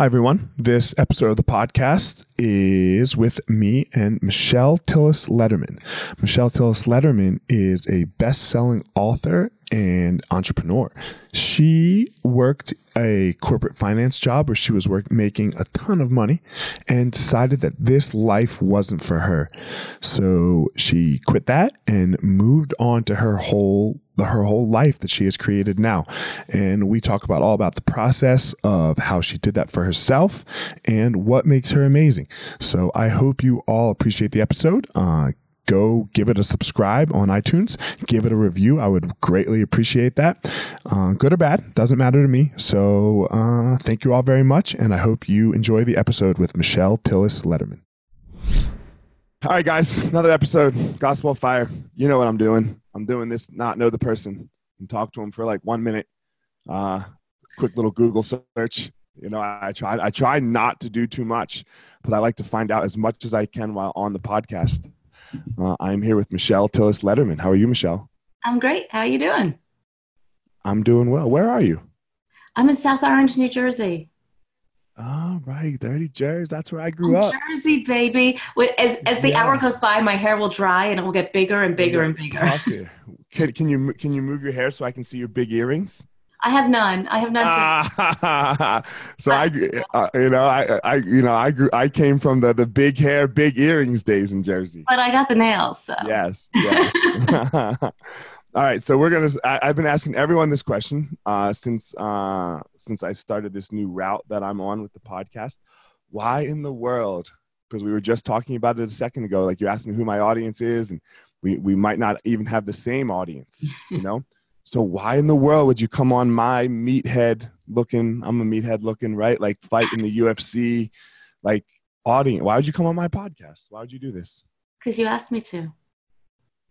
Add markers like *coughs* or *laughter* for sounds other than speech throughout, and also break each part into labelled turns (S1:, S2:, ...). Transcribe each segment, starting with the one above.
S1: Hi, everyone. This episode of the podcast is with me and Michelle Tillis Lederman. Michelle Tillis Lederman is a best selling author and entrepreneur. She worked a corporate finance job where she was work, making a ton of money and decided that this life wasn't for her. So she quit that and moved on to her whole her whole life that she has created now. And we talk about all about the process of how she did that for herself and what makes her amazing. So I hope you all appreciate the episode. Uh, go give it a subscribe on iTunes, give it a review. I would greatly appreciate that. Uh, good or bad, doesn't matter to me. So uh, thank you all very much, and I hope you enjoy the episode with Michelle Tillis Lederman. All right, guys, another episode, Gospel Fire. You know what I'm doing. I'm doing this, not know the person, and talk to him for like one minute. Uh, quick little Google search. You know, I, I try I try not to do too much, but I like to find out as much as I can while on the podcast. Uh, I'm here with Michelle Tillis Lederman. How are you, Michelle?
S2: I'm great. How are you doing?
S1: I'm doing well. Where are you?
S2: I'm in South Orange, New Jersey.
S1: Oh, right. Dirty Jersey. That's where I grew up.
S2: Jersey, baby. As, as the yeah. hour goes by, my hair will dry and it will get bigger and bigger and bigger. *laughs*
S1: can, can, you, can you move your hair so I can see your big earrings?
S2: I have none. I have none.
S1: Ah, *laughs* so I, uh, you know, I, I, you know, I grew, I came from the the big hair, big earrings days in Jersey.
S2: But I got the nails. So.
S1: Yes, yes. *laughs* All right, so we're gonna. I, have been asking everyone this question uh, since uh, since I started this new route that I'm on with the podcast. Why in the world? Because we were just talking about it a second ago. Like you asked me who my audience is, and we we might not even have the same audience. *laughs* You know. So why in the world would you come on my meathead looking? I'm a meathead looking, right? Like fighting the UFC, like audience. Why would you come on my podcast? Why would you do this?
S2: Because you asked me to.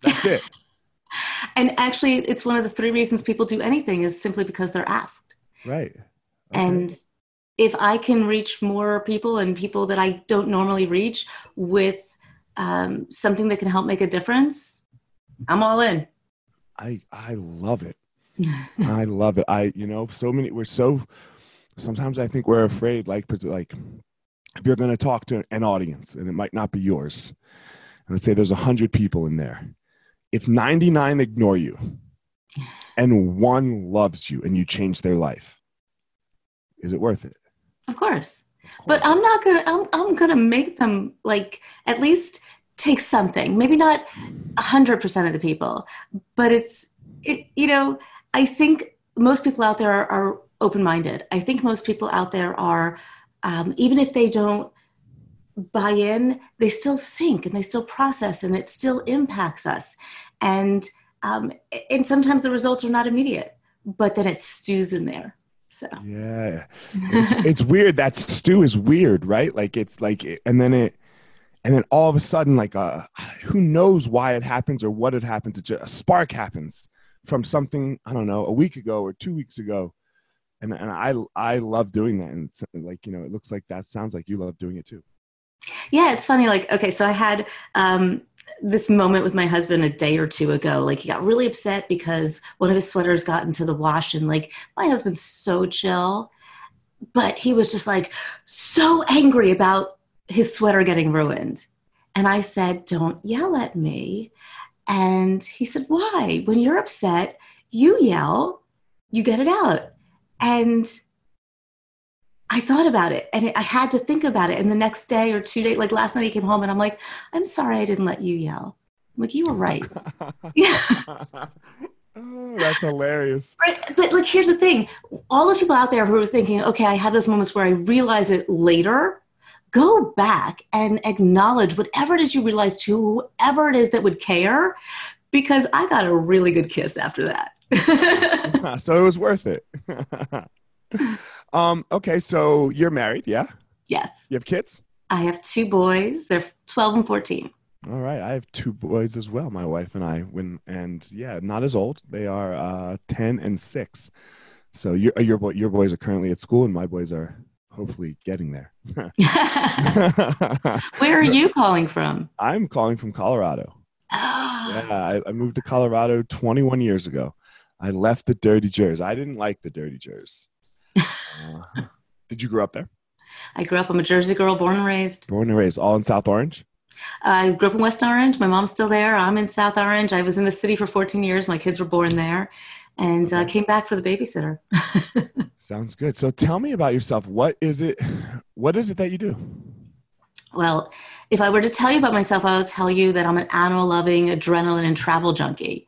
S1: That's it. *laughs*
S2: and actually, it's one of the three reasons people do anything is simply because they're asked.
S1: Right. Okay.
S2: And if I can reach more people and people that I don't normally reach with um, something that can help make a difference, I'm all in.
S1: I I love it. *laughs* I love it. I you know so many we're so sometimes I think we're afraid like like if you're going to talk to an audience and it might not be yours, and let's say there's a 100 people in there, if 99 ignore you and one loves you and you change their life, is it worth it?
S2: Of course. But I'm not gonna. I'm. I'm gonna make them like at least take something. Maybe not a hundred percent of the people, but it's. It. You know. I think most people out there are, are open minded. I think most people out there are, um, even if they don't buy in, they still think and they still process, and it still impacts us. And um, and sometimes the results are not immediate, but then it stews in there. So
S1: yeah, it's, *laughs* it's weird. That stew is weird, right? Like it's like, and then it, and then all of a sudden, like, uh, who knows why it happens or what it happened to just a spark happens from something I don't know a week ago or two weeks ago, and and I I love doing that, and like you know it looks like that sounds like you love doing it too.
S2: Yeah, it's funny. Like, okay, so I had um, this moment with my husband a day or two ago. Like he got really upset because one of his sweaters got into the wash, and like my husband's so chill, but he was just like so angry about his sweater getting ruined. And I said, Don't yell at me. And he said, Why? When you're upset, you yell, you get it out. And I thought about it and I had to think about it. And the next day or two days, like last night, he came home and I'm like, I'm sorry I didn't let you yell. I'm like, you were right. *laughs* yeah.
S1: Oh, that's hilarious.
S2: Right. But like, here's the thing all those people out there who are thinking, okay, I have those moments where I realize it later. Go back and acknowledge whatever it is you realize to whoever it is that would care, because I got a really good kiss after that. *laughs* *laughs*
S1: so it was worth it. Um, okay, so you're married, yeah?
S2: Yes.
S1: You have kids?
S2: I have two boys. They're 12 and 14.
S1: All right, I have two boys as well. My wife and I, when and yeah, not as old. They are uh, 10 and 6. So your your your boys are currently at school, and my boys are hopefully getting there. *laughs*
S2: Where are you calling from?
S1: I'm calling from Colorado. Oh. Yeah, I, I, moved to Colorado 21 years ago. I left the dirty Jersey. I didn't like the dirty Jersey uh, *laughs* did you grow up there?
S2: I grew up. I'm a Jersey girl, born and raised.
S1: Born and raised, all in South Orange.
S2: I grew up in West Orange. My mom's still there. I'm in South Orange. I was in the city for 14 years. My kids were born there, and uh, came back for the babysitter. *laughs*
S1: Sounds good. So tell me about yourself. What is it? What is it that you do?
S2: Well, if I were to tell you about myself, I would tell you that I'm an animal loving, adrenaline, and travel junkie.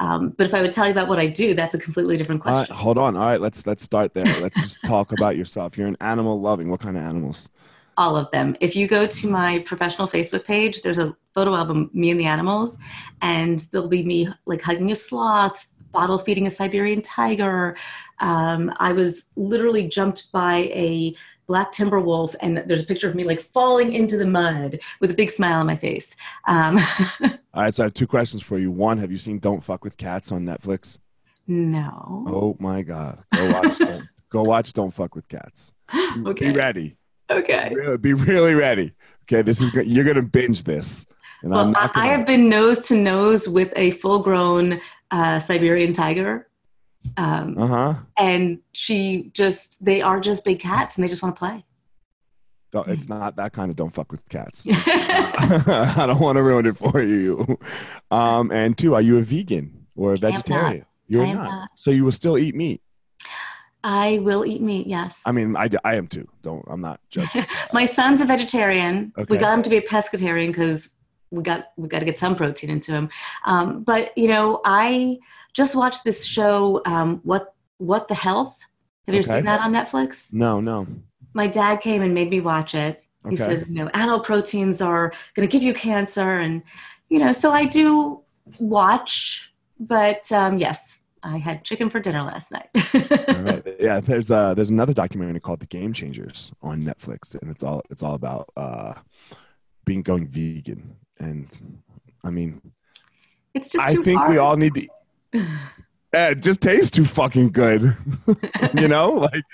S2: Um, but if I would tell you about what I do, that's a completely different question.
S1: hold on. All right, let's let's start there. Let's just talk about yourself. You're an animal loving. What kind of animals?
S2: All of them. If you go to my professional Facebook page, there's a photo album me and the animals, and there'll be me like hugging a sloth, bottle feeding a Siberian tiger. Um, I was literally jumped by a black timber wolf and there's a picture of me like falling into the mud with a big smile on my face. Um, *laughs*
S1: all right so i have two questions for you. One have you seen don't fuck with cats on netflix?
S2: No.
S1: Oh my god. Go watch *laughs* don't, go watch don't fuck with cats. Okay. be ready.
S2: Okay.
S1: Be really, be really ready. Okay this is you're gonna binge this.
S2: Well, I, I have been nose to nose with a full grown uh, Siberian tiger um, uh-huh. And she just, they are just big cats and they just want to play.
S1: Don't, it's not that kind of don't fuck with cats. *laughs* *laughs* I don't want to ruin it for you. Um, and two, are you a vegan or a vegetarian? You're not. not. So you will still eat meat.
S2: I will eat meat. Yes.
S1: I mean, I, I am too. Don't. I'm not judging. *laughs*
S2: My son's a vegetarian. Okay. We got him to be a pescatarian because we got we got to get some protein into him. Um, but you know, I just watched this show. Um, what what the health? Have you okay. ever seen that on Netflix?
S1: No, no.
S2: My dad came and made me watch it. He okay. says, you know, animal proteins are going to give you cancer, and you know, so I do watch. But um, yes, I had chicken for dinner last night. *laughs*
S1: right. Yeah, there's uh there's another documentary called The Game Changers on Netflix, and it's all it's all about uh being going vegan and I mean,
S2: it's just.
S1: I think
S2: hard.
S1: we all need to. *laughs* it just tastes too fucking good, *laughs* you know. Like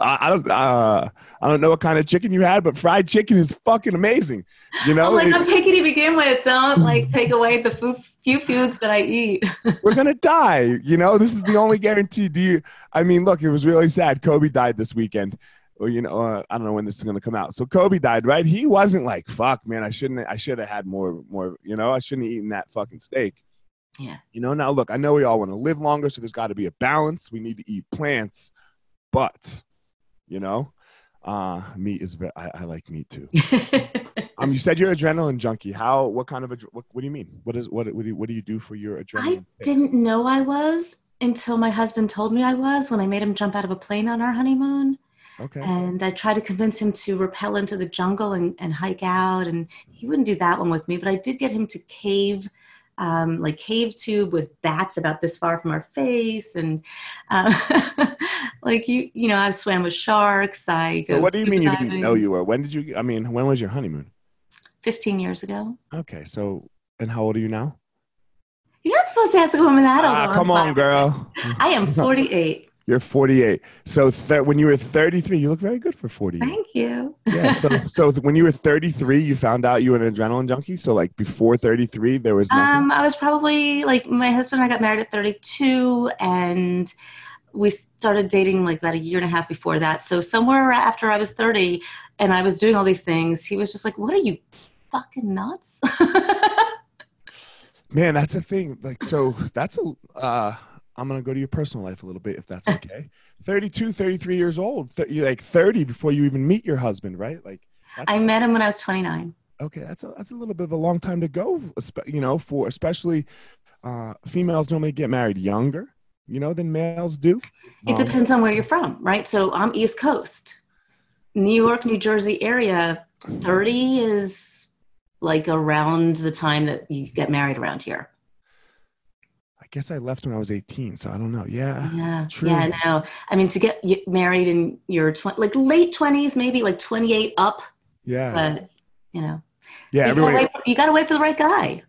S1: I, I don't, uh, I don't know what kind of chicken you had, but fried chicken is fucking amazing. You know,
S2: I'm like I'm picky to begin with. Don't like take away the food, few foods that I eat. *laughs*
S1: we're gonna die. You know, this is the only guarantee. Do you? I mean, look, it was really sad. Kobe died this weekend, or you know, uh, I don't know when this is gonna come out. So Kobe died, right? He wasn't like, "Fuck, man, I shouldn't. I should have had more, more. You know, I shouldn't have eaten that fucking steak."
S2: Yeah.
S1: You know, now look, I know we all want to live longer, so there's got to be a balance. We need to eat plants, but you know, uh, meat is. Very, I, I like meat too. *laughs* um, you said you're an adrenaline junkie. How? What kind of? adre- What, what do you mean? What is? What? What do you, what do you do for your adrenaline?
S2: I didn't know I was until my husband told me I was when I made him jump out of a plane on our honeymoon.
S1: Okay.
S2: And I tried to convince him to rappel into the jungle and, and hike out. And he wouldn't do that one with me, but I did get him to cave, um, like cave tube with bats about this far from our face. And uh, *laughs* like, you, you know, I've swam with sharks. I go
S1: But what do you mean you
S2: diving
S1: didn't know you were? When did you? I mean, when was your honeymoon?
S2: 15 years ago.
S1: Okay, so and how old are you now?
S2: You're not supposed to ask a woman that old.
S1: Ah, come on, girl.
S2: I am *laughs* 48.
S1: You're 48. So th- when you were 33, you look very good for 48.
S2: Thank you.
S1: Yeah. So *laughs* so th- when you were 33, you found out you were an adrenaline junkie. So like before 33, there was nothing.
S2: Um, I was probably like my husband and I got married at 32, and we started dating like about a year and a half before that. So somewhere after I was 30, and I was doing all these things, he was just like, "What are you fucking nuts?" *laughs*
S1: Man, that's a thing. Like so, that's a. Uh, I'm gonna go to your personal life a little bit if that's okay. *laughs* 32, 33 years old. Th- you're like 30 before you even meet your husband, right? Like.
S2: I met him when I was 29.
S1: okay, that's a that's a little bit of a long time to go. You know, for especially uh, females normally get married younger, you know, than males do.
S2: It
S1: Um,
S2: depends on where you're from, right? So I'm East Coast, New York, New Jersey area. 30 is like around the time that you get married around here.
S1: I guess I left when I was 18, so I don't know. Yeah.
S2: Yeah,
S1: True.
S2: yeah, no. I mean, to get married in your tw- like late twenties, maybe like twenty eight up,
S1: Yeah.
S2: but you know,
S1: yeah.
S2: you, gotta wait for, you gotta wait for the right guy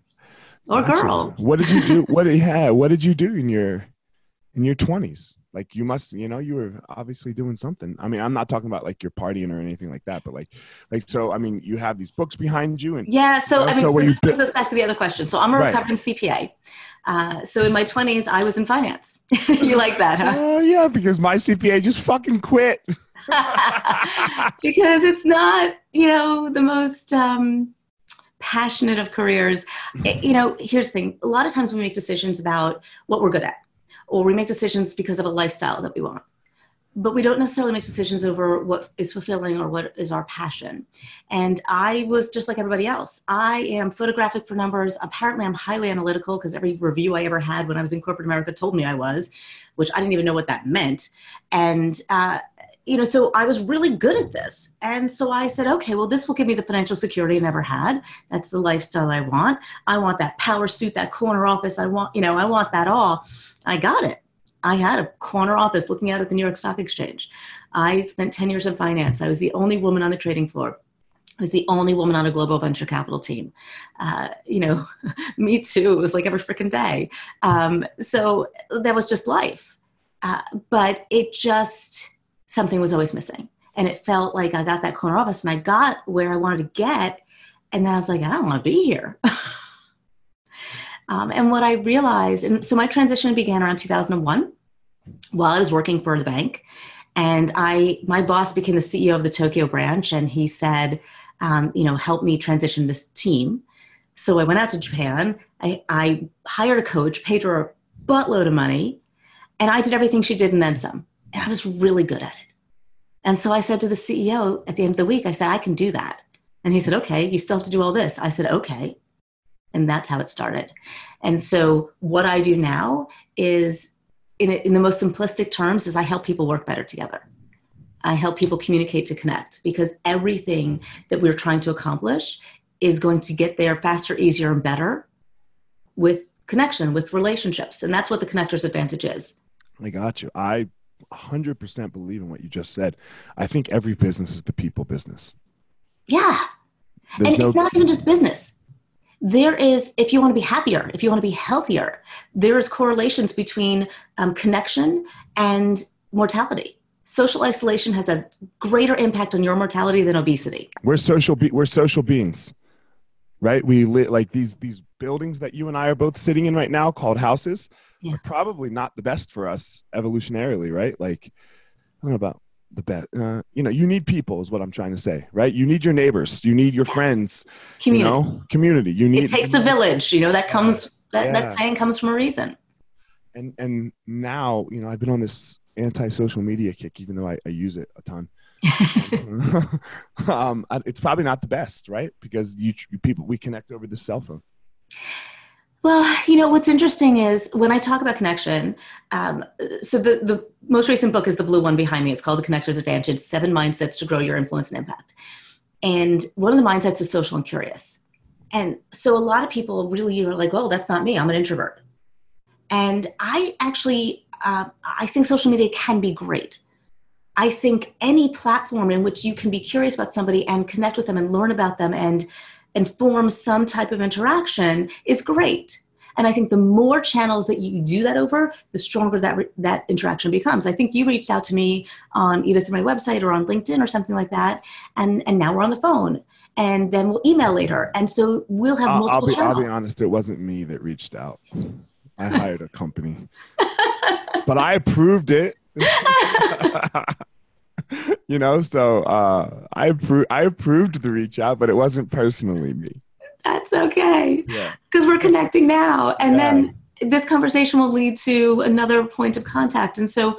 S2: or girl.
S1: What did you do? *laughs* What yeah, what did you do in your in your 20s? Like you must, you know, you were obviously doing something. I mean, I'm not talking about like you're partying or anything like that, but like like so I mean, you have these books behind you and
S2: Yeah, so I mean, so
S1: you
S2: this brings us back to the other question. So I'm a
S1: Right.
S2: recovering CPA. Uh, so in my twenties, I was in finance. *laughs* you like that, huh?
S1: Oh yeah, because my CPA just fucking quit. *laughs*
S2: because it's not, you know, the most um, passionate of careers. It- you know, here's the thing a lot of times we make decisions about what we're good at, or we make decisions because of a lifestyle that we want. But we don't necessarily make decisions over what is fulfilling or what is our passion. And I was just like everybody else. I am photographic for numbers. Apparently, I'm highly analytical because every review I ever had when I was in corporate America told me I was, which I didn't even know what that meant. And uh, you know, so I was really good at this. And so I said, okay, well, this will give me the financial security I never had. That's the lifestyle I want. I want that power suit, that corner office. I want, you know, I want that all. I got it. I had a corner office looking out at the New York Stock Exchange. I spent 10 years in finance. I was the only woman on the trading floor. I was the only woman on a global venture capital team. Uh, you know, *laughs* me too. It was like every freaking day. Um, so that was just life. Uh, but it just, something was always missing. And it felt like I got that corner office and I got where I wanted to get. And then I was like, I don't want to be here. *laughs* um, and what I realized, and so my transition began around 2001 while I was working for the bank. And I, my boss became the CEO of the Tokyo branch, and he said, um, you know, help me transition this team. So I went out to Japan. I, I hired a coach, paid her a buttload of money, and I did everything she did and then some. And I was really good at it. And so I said to the CEO at the end of the week, I said, I can do that. And he said, okay, you still have to do all this. I said, okay. And that's how it started. And so what I do now is, in, in the most simplistic terms, is I help people work better together. I help people communicate to connect because everything that we're trying to accomplish is going to get there faster, easier, and better with connection, with relationships. And that's what the connector's advantage is.
S1: I got you. I 100% believe in what you just said. I think every business is the people business.
S2: Yeah.
S1: There's
S2: and
S1: no
S2: it's not even just business. There is, if you want to be happier, if you want to be healthier, there is correlations between um, connection and mortality. Social isolation has a greater impact on your mortality than obesity.
S1: we're social be- we're social beings. Right? We li- like these these buildings that you and I are both sitting in right now called houses
S2: Yeah.
S1: probably not the best for us evolutionarily, right? Like I don't know about the best. Uh, you know, you need people, is what I'm trying to say, right? You need your neighbors, you need your friends,
S2: Community.
S1: you know, community. You need
S2: it takes a village. You know that comes that,
S1: Yeah.
S2: that saying comes from a reason.
S1: and and now you know I've been on this anti-social media kick, even though I, I use it a ton. *laughs* *laughs* um, it's probably not the best, right? Because you people we connect over the cell phone.
S2: Well, you know what's interesting is when I talk about connection. Um, so the the most recent book is the blue one behind me. It's called The Connector's Advantage: Seven Mindsets to Grow Your Influence and Impact. And one of the mindsets is social and curious. And so a lot of people really are like, "Oh, that's not me. I'm an introvert." And I actually, uh, I think social media can be great. I think any platform in which you can be curious about somebody and connect with them and learn about them and and form some type of interaction is great. And I think the more channels that you do that over, the stronger that re- that interaction becomes. I think you reached out to me on either through my website or on LinkedIn or something like that, and and now we're on the phone, and then we'll email later, and so we'll have
S1: I'll, I'll
S2: multiple
S1: be I'll be honest, it wasn't me that reached out. I *laughs* hired a company, but I approved it. *laughs* you know, so uh, I approved I approved the reach out, but it wasn't personally me.
S2: That's okay
S1: Yeah.
S2: because we're connecting now, and
S1: Yeah.
S2: then this conversation will lead to another point of contact. And so,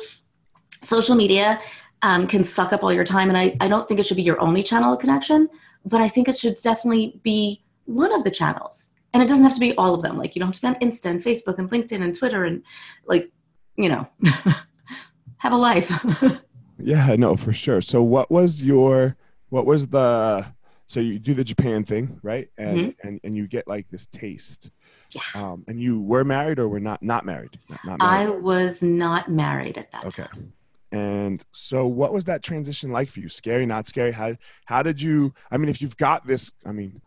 S2: social media um, can suck up all your time, and I, I don't think it should be your only channel of connection, but I think it should definitely be one of the channels. And it doesn't have to be all of them. Like you don't have to be on Insta and Facebook and LinkedIn and Twitter and like, you know, *laughs* have a life. *laughs*
S1: Yeah, no, for sure. So what was your what was the so you do the Japan thing, right? And and, and you get like this taste.
S2: Yeah.
S1: Um, and you were married or were not not married? Not, not
S2: I was not married at that time.
S1: okay.
S2: time.
S1: And so what was that transition like for you? Scary, not scary? How how did you I mean if you've got this I mean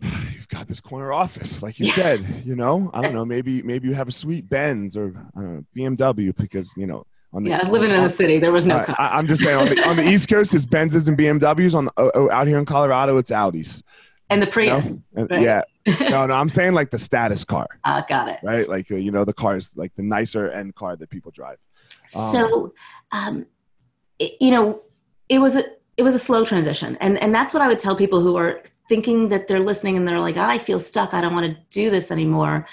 S1: *sighs* you've got this corner office, like you *laughs* said, you know, I don't know, maybe maybe you have a sweet Benz or I don't know, BMW because you know on the
S2: Yeah, I was living in the city. There was no car.
S1: I, I'm just saying on the, on the East Coast, it's Benzes and BMWs. On the oh, oh, out here in Colorado, it's Audis.
S2: and the
S1: you
S2: Prius.
S1: know?
S2: Right.
S1: Yeah, *laughs* no, no, I'm saying like the status car,
S2: Uh, got it.
S1: right? Like uh, you know the cars, like the nicer end car that people drive. Um,
S2: so um, it, you know it was a it was a slow transition and and that's what i would tell people who are thinking that they're listening and they're like i feel stuck i don't want to do this anymore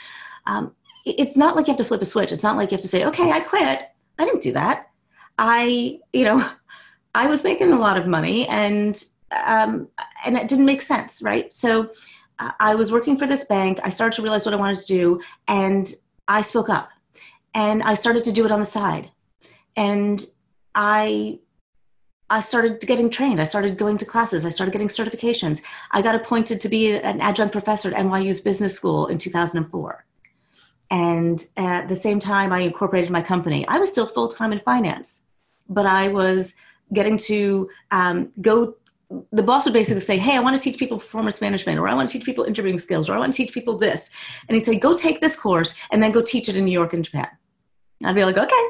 S2: um, it- it's not like you have to flip a switch it's not like you have to say okay i quit i didn't do that. I you know *laughs* i was making a lot of money and um, and it didn't make sense right? So uh, i was working for this bank. I started to realize what i wanted to do and i spoke up and i started to do it on the side. And i i started getting trained. I started going to classes. I started getting certifications. I got appointed to be an adjunct professor at nyu's business school in 2004 and at the same time i incorporated my company i was still full-time in finance but i was getting to um, go the boss would basically say hey i want to teach people performance management or i want to teach people interviewing skills or i want to teach people this and he'd say go take this course and then go teach it in new york and japan i'd be like okay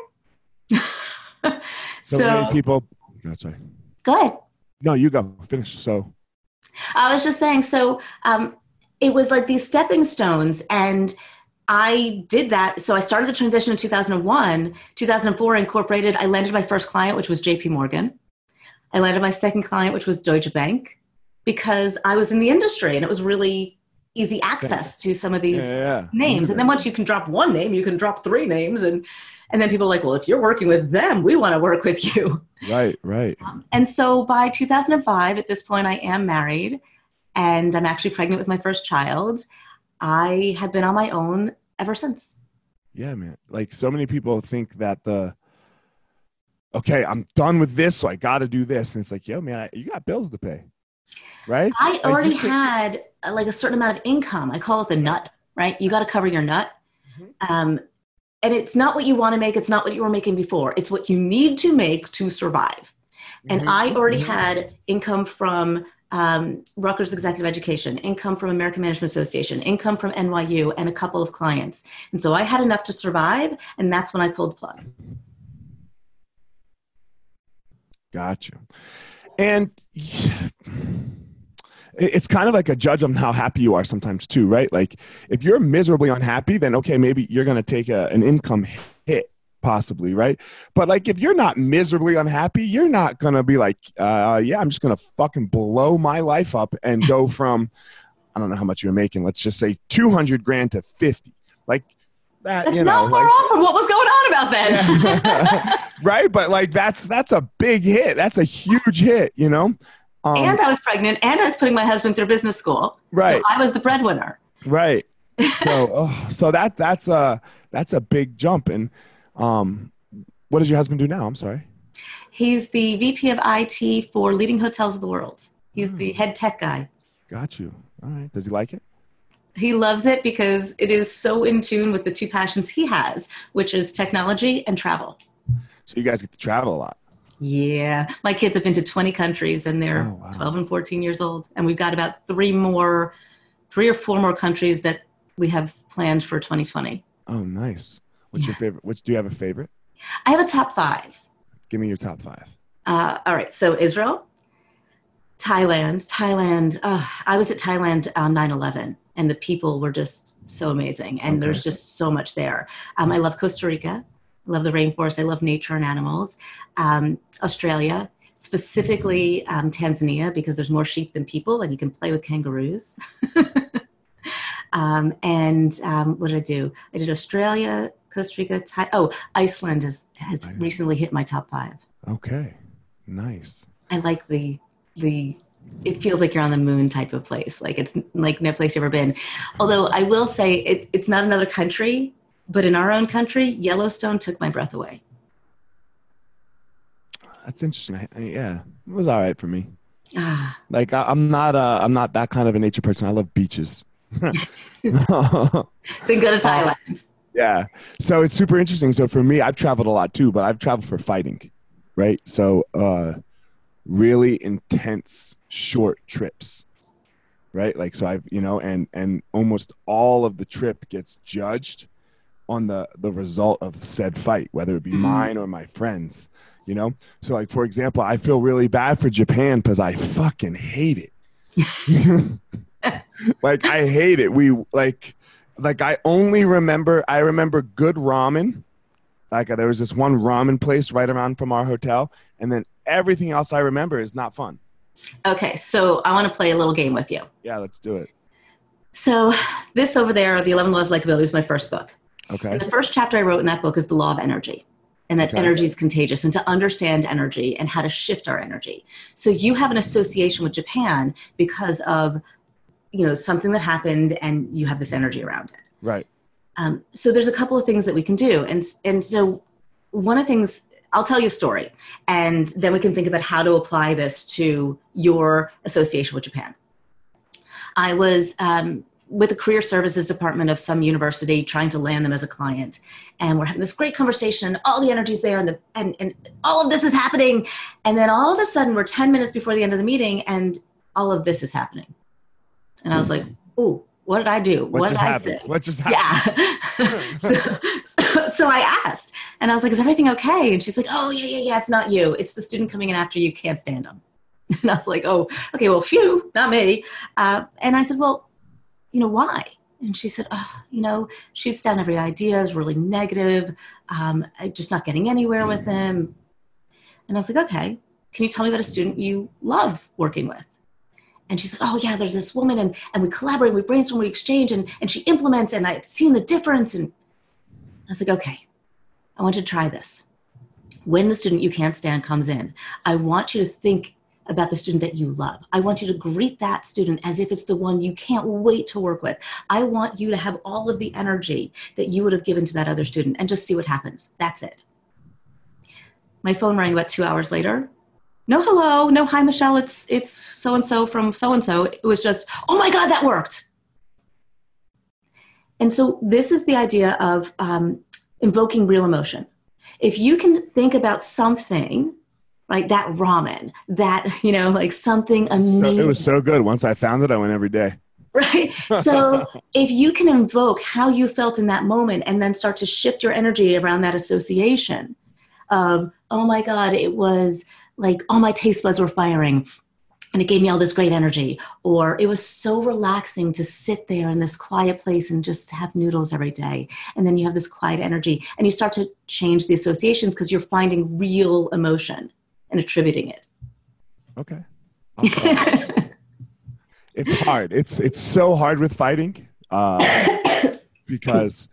S2: *laughs*
S1: So,
S2: so,
S1: people. Sorry.
S2: go ahead
S1: No, you go finish. So
S2: I was just saying, so um, it was like these stepping stones, and I did that. So I started the transition in 2001. 2004, I incorporated. I landed my first client, which was JP Morgan. I landed my second client, which was Deutsche Bank, because I was in the industry and it was really easy access to some of these
S1: yeah, yeah.
S2: names. And then once you can drop one name, you can drop three names. And, and then people are like, well, if you're working with them, we want to work with you.
S1: right, right.
S2: Um, and so by 2005, at this point, I am married and I'm actually pregnant with my first child. I have been on my own ever since.
S1: Yeah, man. Like so many people think that the okay, I'm done with this, so I got to do this, and it's like, yo, man, I, you got bills to pay, right?
S2: I
S1: Like,
S2: already had uh, like a certain amount of income. I call it the nut, right? You got to cover your nut.
S1: Mhm.
S2: Um, and it's not what you want to make. It's not what you were making before. It's what you need to make to survive. And
S1: Mhm,
S2: I already
S1: mhm.
S2: had income from um, Rutgers Executive Education, income from American Management Association, income from NYU, and a couple of clients. And so I had enough to survive, and that's when I pulled the plug.
S1: Got you. And it's kind of like a judge on how happy you are sometimes too, right? Like if you're miserably unhappy, then okay, maybe you're going to take a, an income hit. Possibly, right? But like if you're not miserably unhappy, you're not gonna be like, uh, yeah, I'm just gonna fucking blow my life up and go *laughs* from, I don't know how much you're making. Let's just say 200 grand to 50. Like that,
S2: That's
S1: you
S2: not
S1: know,
S2: far
S1: like-
S2: off from what was going on about then. *laughs*
S1: right? But like that's that's a big hit. That's a huge hit, you know. Um,
S2: and I was pregnant, and I was putting my husband through business school.
S1: Right.
S2: So I was the breadwinner.
S1: right. *laughs* So oh, so that that's a that's a big jump. And um, what does your husband do now? I'm sorry.
S2: He's the VP of IT for leading hotels of the world. He's the head tech guy.
S1: Got you. All right. Does he like it?
S2: He loves it because it is so in tune with the two passions he has, which is technology and travel.
S1: So you guys get to travel a lot.
S2: Yeah. My kids have been to 20 countries and they're
S1: Oh, wow.
S2: 12 and 14 years old. And we've got about three more, three or four more countries that we have planned for 2020.
S1: Oh, nice. What's your favorite? Which do you have a favorite?
S2: I have a top five.
S1: Give me your top five.
S2: Uh, all right. So Israel, Thailand, Thailand. Uh, I was at Thailand on 9 11 and the people were just so amazing. And
S1: Okay.
S2: there's just so much there. Um, I love Costa Rica. I love the rainforest. I love nature and animals. Um, Australia, specifically um, Tasmania, because there's more sheep than people and you can play with kangaroos. *laughs* um, and um, what did I do? I did Australia, Costa Rica, Thai- oh, Iceland has, has
S1: Nice.
S2: recently hit my top five.
S1: Okay. Nice.
S2: I like the the it feels like you're on the moon type of place. Like it's like no place you've ever been. Although I will say it, it's not another country, but in our own country, Yellowstone took my breath away.
S1: That's interesting. I, yeah, it was all right for me.
S2: Ah,
S1: Like I, I'm not uh I'm not that kind of a nature person. I love beaches. *laughs* *laughs*
S2: then go to Thailand.
S1: Yeah. So it's super interesting. So for me, I've traveled a lot too, but I've traveled for fighting, right? So uh, really intense short trips, right? Like so I've you know, and and almost all of the trip gets judged on the the result of said fight, whether it be
S2: Mhm.
S1: mine or my friends. You know, so like for example, I feel really bad for Japan because I fucking hate it. *laughs* *laughs* like I hate it. We like like I only remember I remember good ramen. Like there was this one ramen place right around from our hotel, and then everything else I remember is not fun.
S2: Okay, so I want to play a little game with you.
S1: Yeah, let's do it.
S2: So this over there, the Eleven Laws of Likability, is my first book.
S1: Okay.
S2: And the first chapter I wrote in that book is the law of energy and that
S1: Okay.
S2: energy is contagious and to understand energy and how to shift our energy. So you have an association with Japan because of you know something that happened and you have this energy around it.
S1: Right.
S2: Um, so there's a couple of things that we can do. And and so one of the things I'll tell you a story and then we can think about how to apply this to your association with Japan. I was um, with the career services department of some university trying to land them as a client and we're having this great conversation and all the energy's there and, the, and, and all of this is happening and then all of a sudden we're 10 minutes before the end of the meeting and all of this is happening and i was like ooh what did i do?
S1: What,
S2: did
S1: just
S2: i
S1: happened?
S2: say?
S1: What just happened?
S2: yeah *laughs* *laughs* so, so, so i asked and i was like is everything okay? And she's like oh yeah yeah yeah it's not you. It's the student coming in after you. Can't stand them *laughs* and i was like oh okay well phew not me. Uh, and i said well you know why? And she said oh you know shoots down every idea is really negative um, just not getting anywhere with them. And i was like okay can you tell me about a student you love working with and she said, Oh, yeah, there's this woman, and, and we collaborate, we brainstorm, we exchange, and, and she implements, and I've seen the difference. And I was like, Okay, I want you to try this. When the student you can't stand comes in, I want you to think about the student that you love. I want you to greet that student as if it's the one you can't wait to work with. I want you to have all of the energy that you would have given to that other student and just see what happens. That's it. My phone rang about two hours later no hello. No hi michelle. It's it's so and so from so and so it was just oh my god that worked. And so this is the idea of um, invoking real emotion. If you can think about something right that ramen that you know like something
S1: So,
S2: amazing
S1: it was so good. Once I found it, I went every day. *laughs*
S2: right? So *laughs* if you can invoke how you felt in that moment and then start to shift your energy around that association of oh my god it was like all my taste buds were firing and it gave me all this great energy. Or it was so relaxing to sit there in this quiet place and just have noodles every day. And then you have this quiet energy and you start to change the associations because you're finding real emotion and attributing it.
S1: Okay. *laughs* It's hard. It's it's so hard with fighting uh, *coughs* because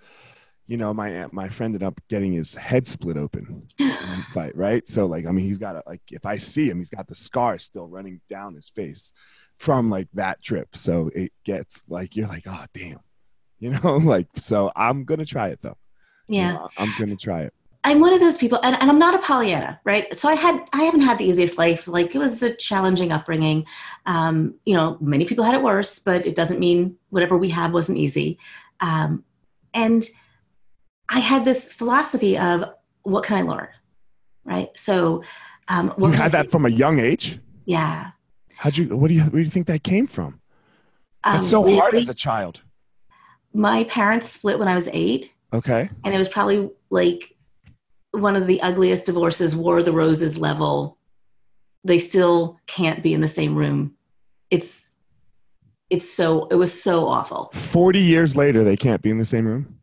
S1: you know, my my friend ended up getting his head split open *sighs* fight, right? So like, I mean, he's got a, like, if I see him, he's got the scar still running down his face from like that trip. So it gets like you're like, oh damn, you *laughs* know, like. So I'm gonna try it though.
S2: Yeah,
S1: you know, I'm gonna try it.
S2: I'm one of those people, and, and I'm not a Pollyanna, right? So I had I haven't had the easiest life. Like it was a challenging upbringing. Um, you know, many people had it worse, but it doesn't mean whatever we had wasn't easy. Um, and I had this philosophy of what can I learn, right? So, um,
S1: you had that from a young age.
S2: Yeah.
S1: How'd you? What do you? Where do you think that came from? That's um, so hard as a child.
S2: My parents split when I was eight.
S1: Okay.
S2: And it was probably like one of the ugliest divorces, War of the Roses level. They still can't be in the same room. It's it's so it was so awful.
S1: Forty years later, they can't be in the same room.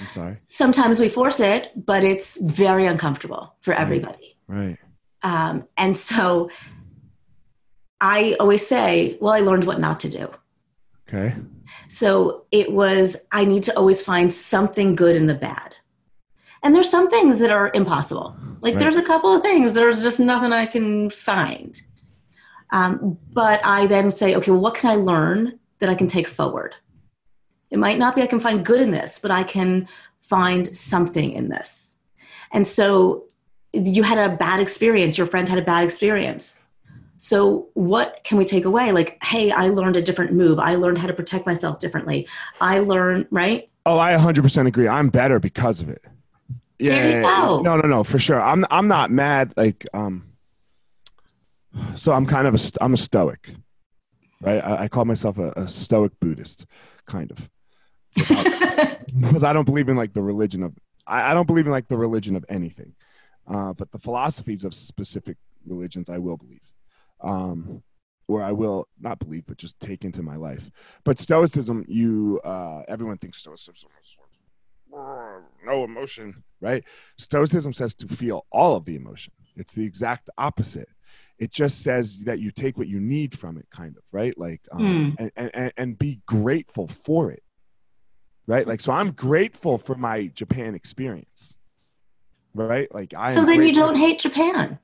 S1: I'm sorry.
S2: Sometimes we force it, but it's very uncomfortable for everybody.
S1: Right.
S2: Um, and so I always say, well, I learned what not to do.
S1: Okay.
S2: So it was, I need to always find something good in the bad. And there's some things that are impossible. Like right. there's a couple of things, there's just nothing I can find. Um, but I then say, okay, well, what can I learn that I can take forward? It might not be I can find good in this, but I can find something in this. And so you had a bad experience, your friend had a bad experience. So, what can we take away? Like, hey, I learned a different move. I learned how to protect myself differently. I learned, right?
S1: Oh, I 100% agree. I'm better because of it. Yeah. No, no, no, for sure. I'm I'm not mad. Like, um, so I'm kind of a I'm a stoic, right? I, I call myself a, a stoic Buddhist, kind of *laughs* because I don't believe in like the religion of I, I don't believe in like the religion of anything, uh, but the philosophies of specific religions I will believe, um, or I will not believe, but just take into my life. But Stoicism, you uh, everyone thinks Stoicism is no emotion, right? Stoicism says to feel all of the emotion. It's the exact opposite it just says that you take what you need from it kind of right like um, mm. and, and and be grateful for it right? Like, so I'm grateful for my Japan experience, right? Like, I.
S2: So then you don't hate Japan.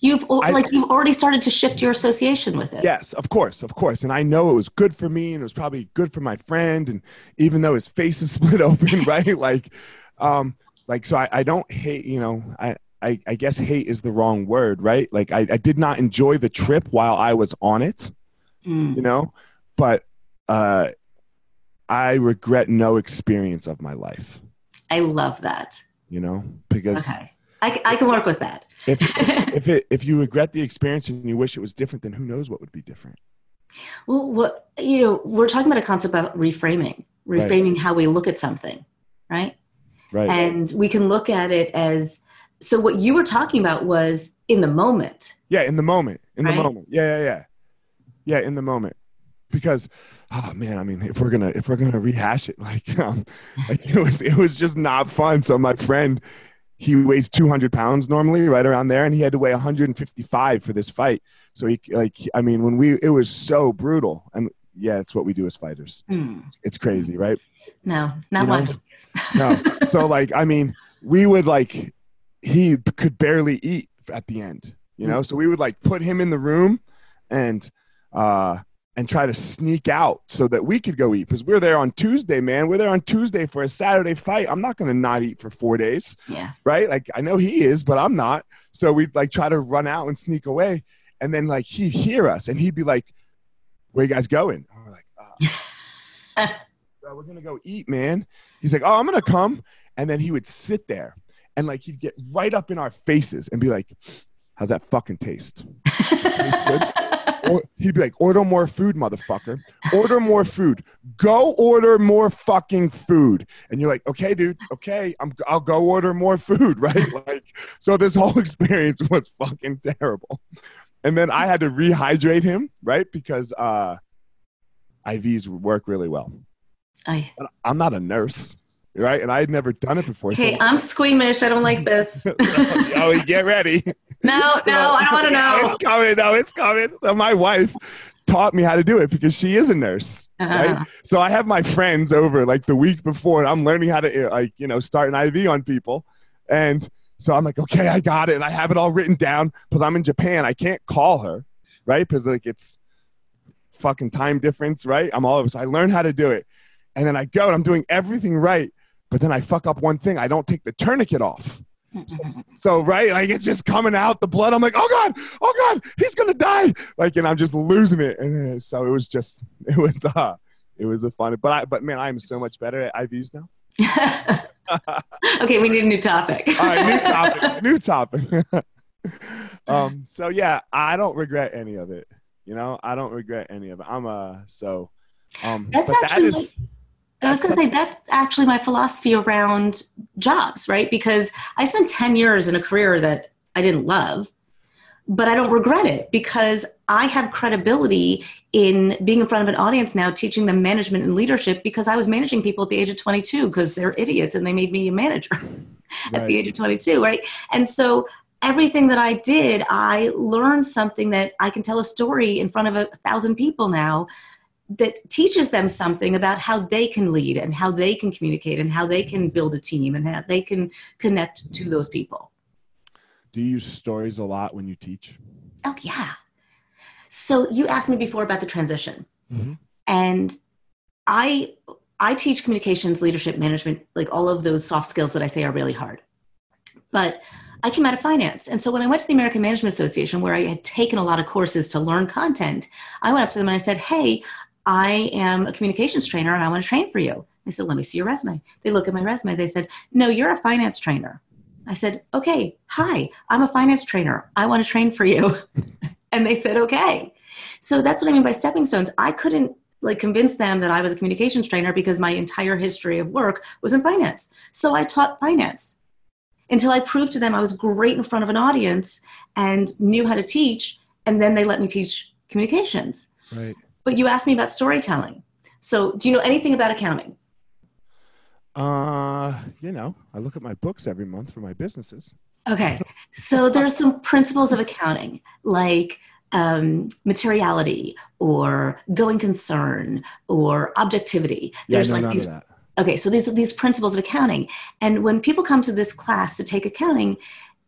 S2: You've I, like you've already started to shift your association with it.
S1: Yes, of course, of course, and I know it was good for me, and it was probably good for my friend, and even though his face is *laughs* split open, *laughs* right? Like, um, like so I, I don't hate. You know, I. I, I guess hate is the wrong word, right? Like I, I did not enjoy the trip while I was on it, mm. you know, but uh, I regret no experience of my life.
S2: I love that.
S1: You know, because
S2: okay. I, I can work with that.
S1: if, *laughs* if it if you regret the experience and you wish it was different, then who knows what would be different?
S2: Well, what you know, we're talking about a concept about reframing, reframing right. how we look at something, right?
S1: Right.
S2: And we can look at it as so. What you were talking about was in the moment.
S1: Yeah, in the moment. In right? the moment. Yeah, yeah, yeah. Yeah, in the moment. Because oh man, I mean, if we're gonna if we're gonna rehash it, *laughs* like, um, like it was it was just not fun. So my friend, he weighs 200 pounds normally, right around there, and he had to weigh 155 for this fight. So he like, I mean, when we it was so brutal, and yeah, it's what we do as fighters. Mm. It's crazy, right?
S2: No, not you much.
S1: no, *laughs* so like, I mean, we would like, he could barely eat at the end, you know. Mm. So we would like put him in the room, and uh and try to sneak out so that we could go eat because we're there on Tuesday, man. We're there on Tuesday for a Saturday fight. I'm not going to not eat for four days.
S2: Yeah.
S1: Right. Like I know he is, but I'm not. So we'd like try to run out and sneak away. And then like he'd hear us and he'd be like, where you guys going? And we're like, uh, *laughs* we're going to go eat, man. He's like, oh, I'm going to come. And then he would sit there and like he'd get right up in our faces and be like, how's that fucking taste? *laughs* or, he'd be like, order more food, motherfucker. Order more food. Go order more fucking food. And you're like, okay, dude, okay, I'm, I'll go order more food, *laughs* right? Like, so this whole *laughs* experience was fucking terrible. and then I had to rehydrate him, right? Because uh, IVs work really well.
S2: I,
S1: But I'm not a nurse, right? And I had never done it before.
S2: okay, I'm squeamish. I don't like this. *laughs*
S1: oh, get ready.
S2: No, no, I don't want to know.
S1: It's coming. No, it's coming. So my wife taught me how to do it because she is a nurse,
S2: Uh-huh.
S1: right? So I have my friends over like the week before, and I'm learning how to uh, like you know start an IV on people, and so I'm like, okay, I got it, and I have it all written down because I'm in Japan. I can't call her, right? Because like it's fucking time difference, right? I'm all over. So I learn how to do it, and then I go and I'm doing everything right, but then I fuck up one thing. I don't take the tourniquet off. *laughs* So right, like it's just coming out the blood. I'm like, oh god, oh god, he's gonna die. Like, and I'm just losing it. And uh, so it was just, *laughs* it was, uh, it was a fun. But I, but man, I'm so much better at IVs now. *laughs*
S2: okay, we need a new topic.
S1: All right, new topic, new topic. um, so yeah, I don't regret any of it. You know, I don't regret any of it. I'm uh, so, um,
S2: That's
S1: but that
S2: actually
S1: is,
S2: I was going to say that's actually my philosophy around jobs, right? Because I spent 10 years in a career that I didn't love, but I don't regret it because I have credibility in being in front of an audience now, teaching them management and leadership because I was managing people at the age of 22 because they're idiots and they made me a manager *laughs* at the age of 22, right? And so everything that I did, I learned something that I can tell a story in front of a thousand people now that teaches them something about how they can lead and how they can communicate and how they can build a team and how they can connect to those people.
S1: do you use stories a lot when you teach?
S2: Oh, yeah. So you asked me before about the transition.
S1: Mhm.
S2: And I I teach communications, leadership, management, like all of those soft skills that I say are really hard. But I came out of finance. And so when I went to the American Management Association, where I had taken a lot of courses to learn content, I went up to them and I said, Hey, I am a communications trainer and I want to train for you. I said, Let me see your resume. They look at my resume. They said, No, you're a finance trainer. I said, Okay, hi, I'm a finance trainer. I want to train for you. *laughs* and they said, Okay. So that's what I mean by stepping stones. I couldn't like convince them that I was a communications trainer because my entire history of work was in finance. So I taught finance until I proved to them I was great in front of an audience and knew how to teach. And then they let me teach communications.
S1: Right.
S2: But you asked me about storytelling. So do you know anything about accounting?
S1: Uh, you know, I look at my books every month for my businesses.
S2: Okay. So there are some principles of accounting like um, materiality or going concern or objectivity.
S1: Yeah,
S2: There's
S1: no,
S2: like these. Okay, so these are these principles of accounting. And when people come to this class to take accounting,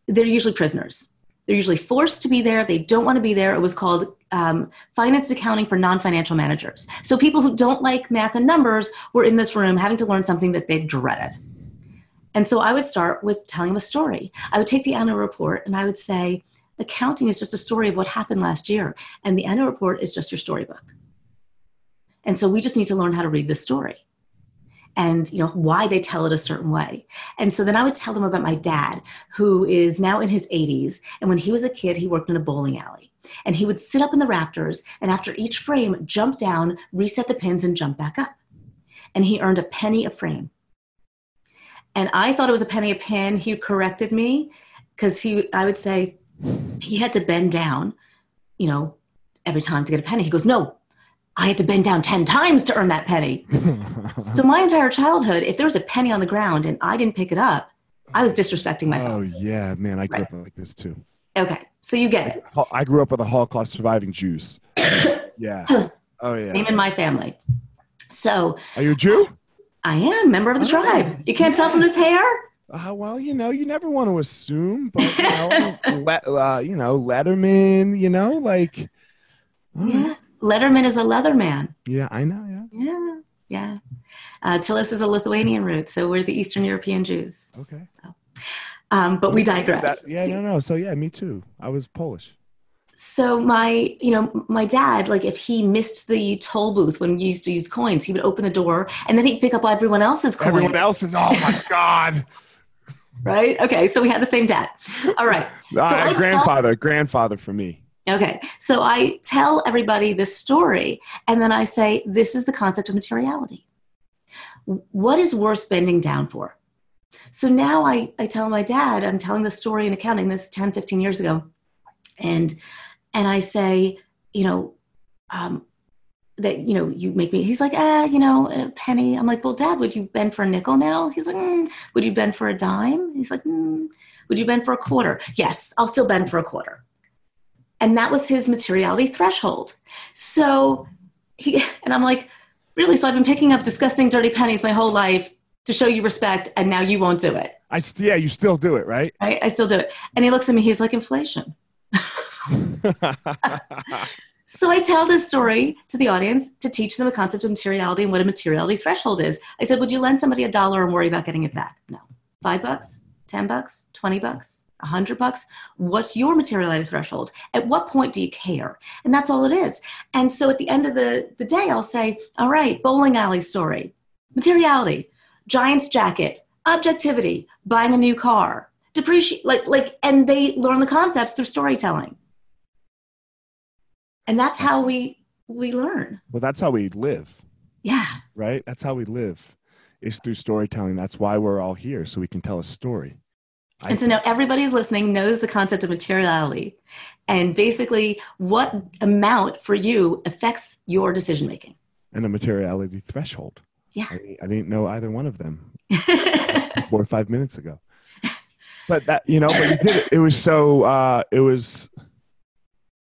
S2: they're usually prisoners. They're usually forced to be there. They don't want to be there. It was called um, finance accounting for non financial managers. So people who don't like math and numbers were in this room having to learn something that they dreaded. And so I would start with telling them a story. I would take the annual report and I would say, accounting is just a story of what happened last year, and the annual report is just your storybook. And so we just need to learn how to read the story and you know why they tell it a certain way. And so then i would tell them about my dad who is now in his 80s and when he was a kid he worked in a bowling alley. And he would sit up in the rafters and after each frame jump down reset the pins and jump back up. And he earned a penny a frame. And i thought it was a penny a pin. He corrected me because he i would say he had to bend down you know every time to get a penny. He goes no I had to bend down 10 times to earn that penny. *laughs* So my entire childhood, if there was a penny on the ground and I didn't pick it up, I was disrespecting my
S1: oh yeah, man, I grew
S2: Right.
S1: up like this too.
S2: Okay, so you get it.
S1: I grew up with a Holocaust surviving Jews. *coughs* yeah. *coughs* Oh yeah.
S2: Same in my family. So
S1: Are you a Jew?
S2: I am member of the
S1: Oh,
S2: tribe. You can't tell from this hair?
S1: Uh, well, you know, you never want to assume, but you know, *laughs* le- uh, you know, Lederman, you know, like.
S2: Yeah. Lederman is a leather man.
S1: Yeah, I know. Yeah.
S2: Yeah, yeah. Uh, Tillis is a Lithuanian root, so we're the Eastern European Jews.
S1: Okay.
S2: Um, but we digress.
S1: That- yeah, no, no. So yeah, me too. I was Polish.
S2: so my you know my dad like if he missed the toll booth when we used to use coins he would open the door and then he'd pick up everyone else's coins
S1: Everyone else's. Oh my *laughs* God.
S2: right okay so we had the same dad all right *laughs*
S1: Uh,
S2: I tell-
S1: grandfather, grandfather for me.
S2: Okay so i tell everybody this story and then i say this is the concept of materiality. What is worth bending down for? So now i, I tell my dad i'm telling the story in accounting this 10 15 years ago and and I say, you know, um, that you know you make me he's like ah you know a penny. I'm like well dad would you bend for a nickel now? He's like mm. would you bend for a dime? He's like mm. would you bend for a quarter? Yes i'll still bend for a quarter and that was his materiality threshold. So he *laughs* and i'm like really? So i've been picking up disgusting dirty pennies my whole life to show you respect and now you won't do it.
S1: I st- yeah, you still do it, right?
S2: right? I still do it. And he looks at me he's like inflation. *laughs* *laughs* So I tell this story to the audience to teach them the concept of materiality and what a materiality threshold is. I said, Would you lend somebody a dollar and worry about getting it back? No. Five bucks, 10 bucks, 20 bucks, 100 bucks? What's your materiality threshold? At what point do you care? And that's all it is. And so at the end of the, the day, I'll say, All right, bowling alley story, materiality, Giants jacket, objectivity, buying a new car, depreciate, like, like, and they learn the concepts through storytelling. And that's, that's how we we learn.
S1: Well that's how we live.
S2: Yeah.
S1: Right? That's how we live is through storytelling. That's why we're all here so we can tell a story
S2: and so now everybody who's listening knows the concept of materiality. And basically what amount for you affects your decision making
S1: and a materiality threshold.
S2: Yeah.
S1: I, I didn't know either one of them *laughs* four or five minutes ago. But that you know but you did it. It was so uh it was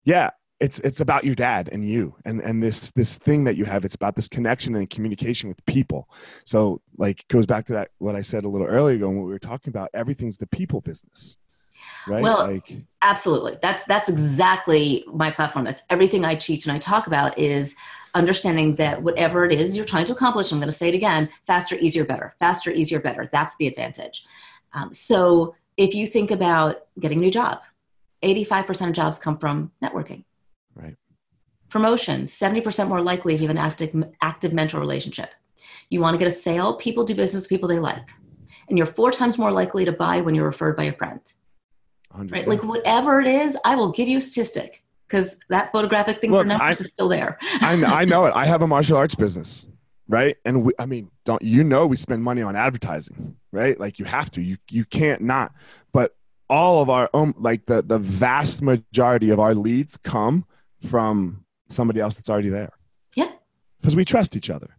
S1: yeah it's it's about your dad and you and and this this thing that you have. It's about this connection and communication with people. So like goes back to that what i said a little earlier ago when we were talking about everything's the people business right?
S2: Well like absolutely. That's that's exactly my platform. That's everything i teach and i talk about is understanding that whatever it is you're trying to accomplish i'm going to say it again faster easier better faster easier better. That's the advantage. Um, so if you think about getting a new job 85% of jobs come from networking
S1: Right.
S2: Promotions, 70% more likely if you have an active, active mentor relationship. You want to get a sale, people do business with people they like. And you're four times more likely to buy when you're referred by a friend. 100%. Right? Like whatever it is, I will give you a statistic because that photographic thing Look, for numbers I, is still there.
S1: I, know, I know it. I have a martial arts business, right? And we, I mean, don't you know we spend money on advertising, right? Like you have to. You you can't not. But all of our um, like the the vast majority of our leads come from somebody else that's already there.
S2: Yeah.
S1: Because we trust each other.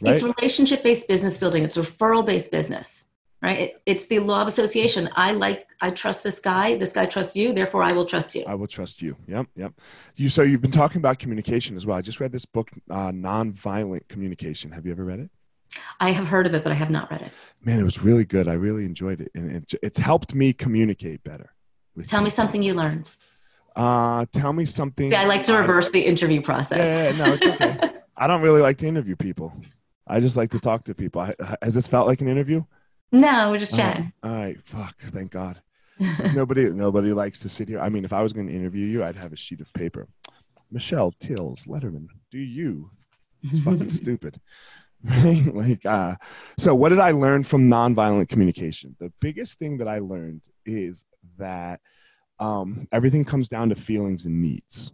S1: Right?
S2: It's relationship based business building, it's referral based business, right? It, it's the law of association. I like, I trust this guy, this guy trusts you, therefore I will trust you.
S1: I will trust you. Yep, yep. You So you've been talking about communication as well. I just read this book, uh, Nonviolent Communication. Have you ever read it?
S2: I have heard of it, but I have not read it.
S1: Man, it was really good. I really enjoyed it. And it, it's helped me communicate better.
S2: Tell me something you learned.
S1: Uh, tell me something.
S2: See, I like to reverse the interview process.
S1: Yeah, yeah, no, it's okay. *laughs* I don't really like to interview people. I just like to talk to people. Has this felt like an interview?
S2: No, we're just chatting.
S1: All right. All right. Fuck. Thank God. *laughs* nobody, nobody likes to sit here. I mean, if I was going to interview you, I'd have a sheet of paper. Michelle Tillis Lederman, do you? It's fucking *laughs* stupid. Right? Like, uh, so what did I learn from nonviolent communication? The biggest thing that I learned is that um, everything comes down to feelings and needs.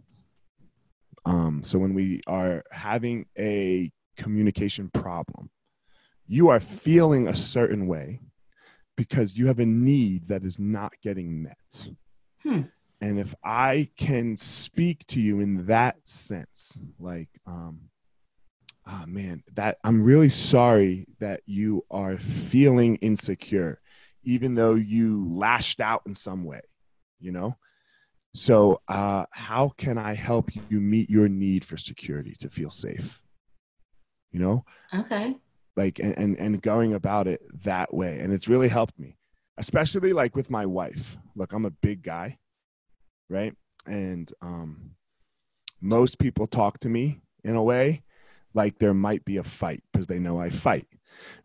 S1: Um, so when we are having a communication problem, you are feeling a certain way because you have a need that is not getting met. Hmm. And if I can speak to you in that sense, like, um, oh man, that I'm really sorry that you are feeling insecure, even though you lashed out in some way you know? So uh, how can i help you meet your need for security to feel safe? You know?
S2: Okay.
S1: Like and, and and going about it that way. And it's really helped me especially like with my wife. Look i'm a big guy right? And um most people talk to me in a way like there might be a fight because they know i fight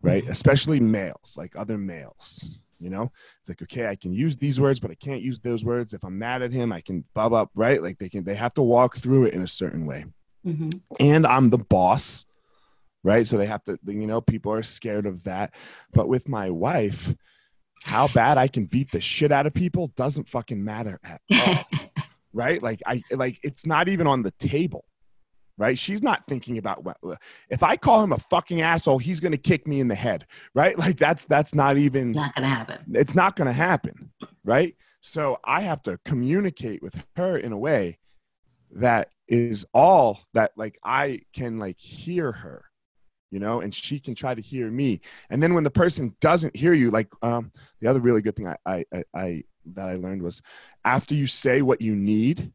S1: right? Mm-hmm. especially males like other males you know? It's like okay i can use these words but i can't use those words. If i'm mad at him i can bub up right? Like they can they have to walk through it in a certain way. Mm-hmm. and i'm the boss right? So they have to you know people are scared of that. But with my wife how bad i can beat the shit out of people doesn't fucking matter at all *laughs* right? Like i like it's not even on the table right? She's not thinking about what if I call him a fucking asshole, he's going to kick me in the head, right? *laughs* Like that's that's not even
S2: not going to happen.
S1: It's not going to happen, right? So I have to communicate with her in a way that is all that like I can like hear her, you know, and she can try to hear me. And then when the person doesn't hear you, like um, the other really good thing I, I, I, I that I learned was after you say what you need,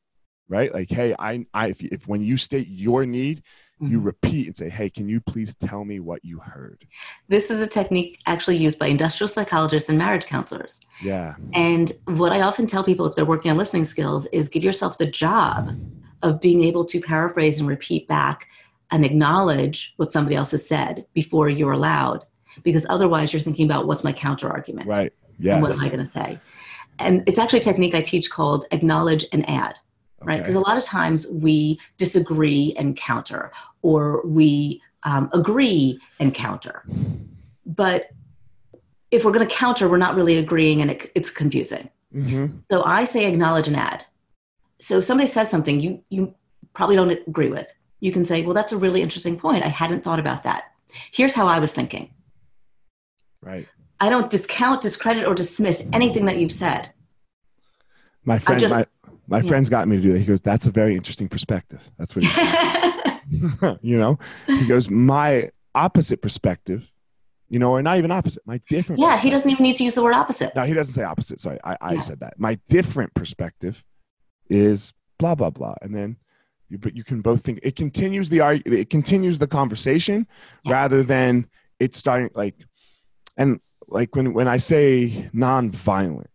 S1: right? Like, hey, I, I if, if when you state your need, you
S2: Mhm.
S1: repeat and say, hey, can you please tell me what you heard?
S2: This is a technique actually used by industrial psychologists and marriage counselors.
S1: Yeah.
S2: And what I often tell people if they're working on listening skills is give yourself the job of being able to paraphrase and repeat back and acknowledge what somebody else has said before you're allowed. Because otherwise, you're thinking about what's my counter argument
S1: Right.
S2: and what am I going to say. And it's actually a technique I teach called acknowledge and add. Right? Because a lot of times we disagree and counter, or we um, agree and counter. But if we're going to counter, we're not really agreeing and it, it's confusing.
S1: Mhm.
S2: So I say acknowledge and add. So if somebody says something you, you probably don't agree with, you can say, well, that's a really interesting point. I hadn't thought about that. Here's how I was thinking.
S1: Right.
S2: I don't discount, discredit, or dismiss anything that you've said.
S1: My friend,
S2: just-
S1: my, my
S2: yeah.
S1: friend's got me to do that. He goes, that's a very interesting perspective. That's what he said. *laughs* you know, he goes, my opposite perspective, you know, or not even opposite, my different.
S2: yeah, he doesn't even need to use the word opposite.
S1: No, he doesn't say opposite. Sorry, I, I
S2: Yeah.
S1: said that. My different perspective is blah blah blah, and then you but you can both think it continues the it continues the conversation
S2: Yeah.
S1: rather than it starting like and like when when I say non-violent,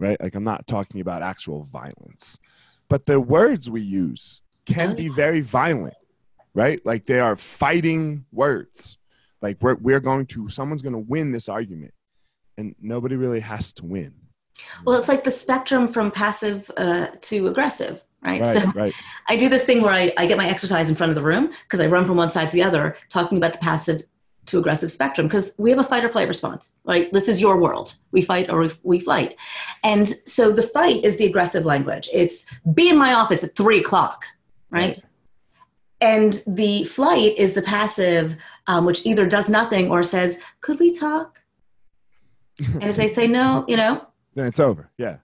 S1: right? Like I'm not talking about actual violence, but the words we use can
S2: Oh,
S1: be very violent, right? Like they are fighting words. Like we're we're going to someone's going to win this argument, and nobody really has to win.
S2: Well, it's like the spectrum from passive uh, to aggressive, right?
S1: Right,
S2: So
S1: right, *laughs*
S2: I do this thing where I, I get my exercise in front of the room because I run from one side to the other, talking about the passive to aggressive spectrum because we have a fight or flight response, right? This is your world. We fight or we, we flight. And so the fight is the aggressive language. It's be in my office at three o'clock, right?
S1: Right.
S2: And the flight is the passive, um, which either does nothing or says, could we talk? and if they say no, you know,
S1: then it's over. Yeah,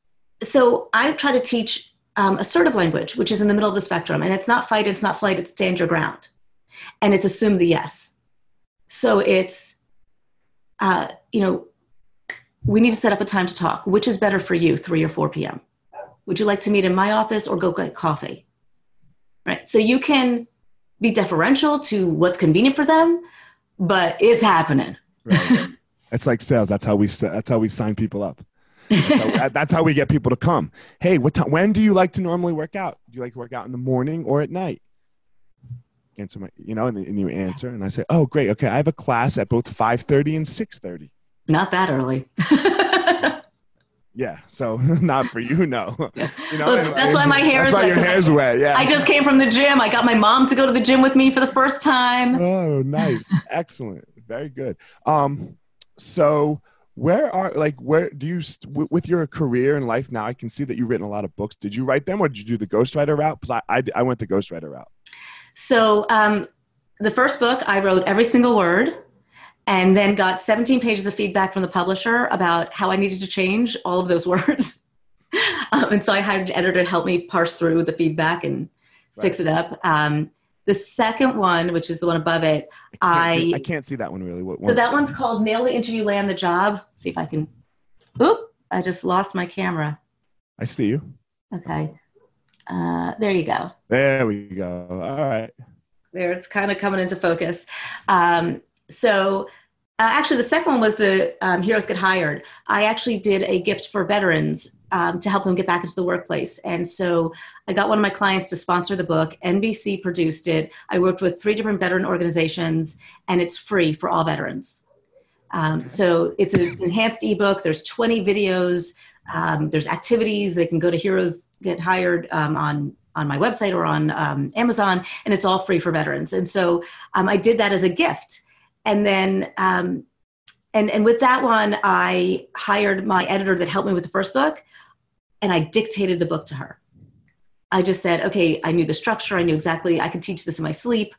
S2: so I try to teach um, assertive language, which is in the middle of the spectrum, and it's not fight, it's not flight, it's stand your ground, and it's assume the yes. So it's, uh, you know, we need to set up a time to talk. Which is better for you, three or four p.m. Would you like to meet in my office or go get coffee? Right. So you can be deferential to what's convenient for them, but it's happening.
S1: right. it's like sales. That's how we that's how we sign people up. That's how, that's how we get people to come. Hey, what time? When do you like to normally work out? Do you like to work out in the morning or at night? Answer my, you know, and, and you answer, and I say, oh, great, okay, I have a class at both five thirty and six thirty.
S2: Not that early.
S1: Yeah, so *laughs* not for you, no. *laughs* You know,
S2: Well, that's why my hair
S1: That's
S2: is
S1: why
S2: wet,
S1: your hair's wet. Yeah.
S2: I just came from the gym. I got my mom to go to the gym with me for the first time.
S1: Oh, nice. *laughs* Excellent. Very good. Um, so where are like where do you with your career and life now? I can see that you've written a lot of books. Did you write them or did you do the ghostwriter route? Because I, I I went the ghostwriter route.
S2: So, um, the first book, I wrote every single word and then got 17 pages of feedback from the publisher about how I needed to change all of those *laughs* words. um, and so I hired an editor to help me parse through the feedback and fix it up. Um, the second one, which is the one above it,
S1: I can't, see,
S2: I-
S1: I can't see that one really. What
S2: so that one's called Nail the Interview, Land the Job. Let's see if I can. Oop, I just lost my camera.
S1: I see you.
S2: Okay. Uh, there you go.
S1: There we go. All right.
S2: there it's kind of coming into focus. Um, so uh, actually the second one was the um, heroes get hired. I actually did a gift for veterans um, to help them get back into the workplace. And so i got one of my clients to sponsor the book. Nbc produced it. I worked with three different veteran organizations and it's free for all veterans. Um, so it's an enhanced ebook. There's 20 videos um, there's activities they can go to heroes get hired um, on on my website or on um, amazon and it's all free for veterans. And so um, I did that as a gift. And then, um, and, and with that one, I hired my editor that helped me with the first book and I dictated the book to her. I just said, okay, I knew the structure. I knew exactly, I could teach this in my sleep.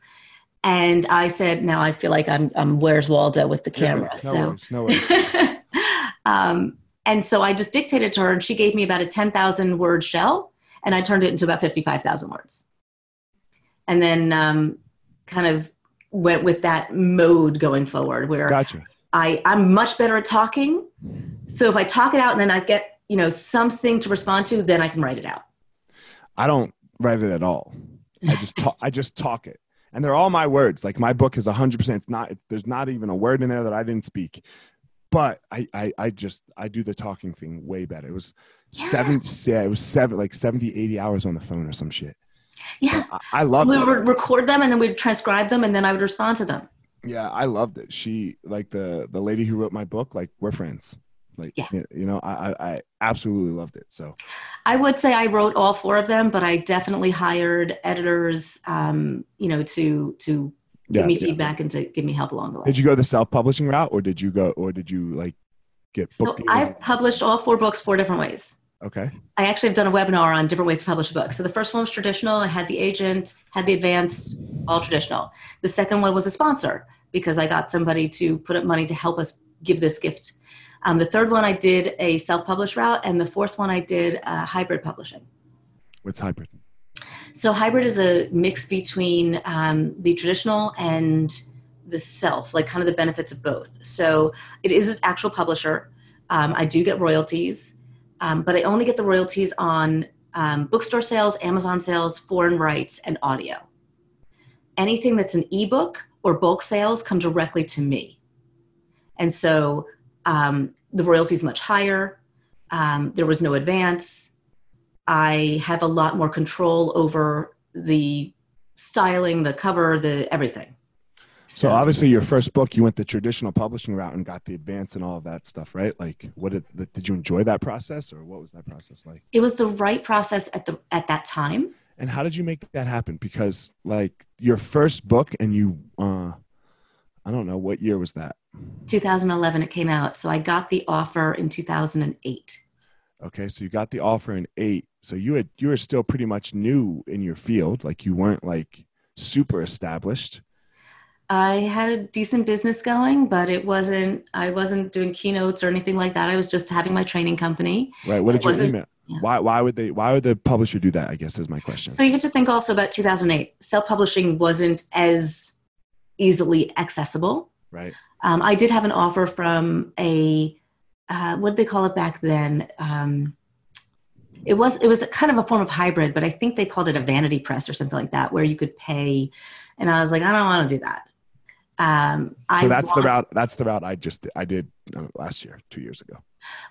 S2: And I said, now I feel like I'm, I'm Where's Waldo with the camera.
S1: no
S2: so,
S1: worries. No worries. *laughs*
S2: um, and so I just dictated to her and she gave me about a 10,000 word shell and I turned it into about 55,000 words. and then um, kind of went with that mode going forward where
S1: Gotcha.
S2: I, I'm much better at talking. So if I talk it out and then I get, you know, something to respond to, then I can write it out.
S1: I don't write it at all. I just talk. I just talk it, and they're all my words. Like my book is hundred percent. It's not. There's not even a word in there that I didn't speak. But I, I, I just I do the talking thing way better. It was
S2: Yeah.
S1: seven. Yeah, it was seven, like 70, 80 hours on the phone or some shit.
S2: Yeah.
S1: I, I love
S2: We
S1: it.
S2: would record them and then we'd transcribe them and then I would respond to them.
S1: Yeah, I loved it. She like the the lady who wrote my book. Like we're friends. Like
S2: Yeah.
S1: you you know, I, I I absolutely loved it. So
S2: I would say I wrote all four of them, but I definitely hired editors, um, you know, to to
S1: yeah.
S2: give me
S1: yeah.
S2: feedback and to give me help along the way.
S1: Did you go the self publishing route, or did you go, or did you like get
S2: So? I've published all four books four different ways.
S1: Okay.
S2: I actually have done a webinar on different ways to publish a book. So the first one was traditional. I had the agent, had the advanced, all traditional. The second one was a sponsor because I got somebody to put up money to help us give this gift. Um, the third one I did a self-published route, and the fourth one I did uh, hybrid publishing.
S1: What's hybrid?
S2: So hybrid is a mix between um, the traditional and the self, like kind of the benefits of both. So it is an actual publisher. Um, I do get royalties, um, but I only get the royalties on um, bookstore sales, Amazon sales, foreign rights, and audio. Anything that's an ebook or bulk sales come directly to me. And so um, the royalty is much higher. Um, there was no advance. I have a lot more control over the styling, the cover, the everything.
S1: So obviously, your first book, you went the traditional publishing route and got the advance and all of that stuff, right? Like, what did did you enjoy that process, or what was that process like?
S2: it was the right process at the at that time.
S1: And how did you make that happen? Because like your first book, and you, uh, I don't know what year was that.
S2: 2011 it came out, so I got the offer in 2008.
S1: Okay, so you got the offer in eight. So you had you were still pretty much new in your field, like you weren't like super established.
S2: I had a decent business going, but it wasn't. I wasn't doing keynotes or anything like that. I was just having my training company.
S1: Right. What did your
S2: wasn't-
S1: email?
S2: yeah.
S1: Why why would they why would the publisher do that? I guess is my question.
S2: So you have to think also about 2008. Self-publishing wasn't as easily accessible.
S1: right.
S2: Um, I did have an offer from a uh, what did they call it back then? Um, it was it was kind of a form of hybrid, but I think they called it a vanity press or something like that, where you could pay. And I was like, I don't want to do that. Um, I
S1: So that's the route. That's the route I just I did uh, last year, two years ago.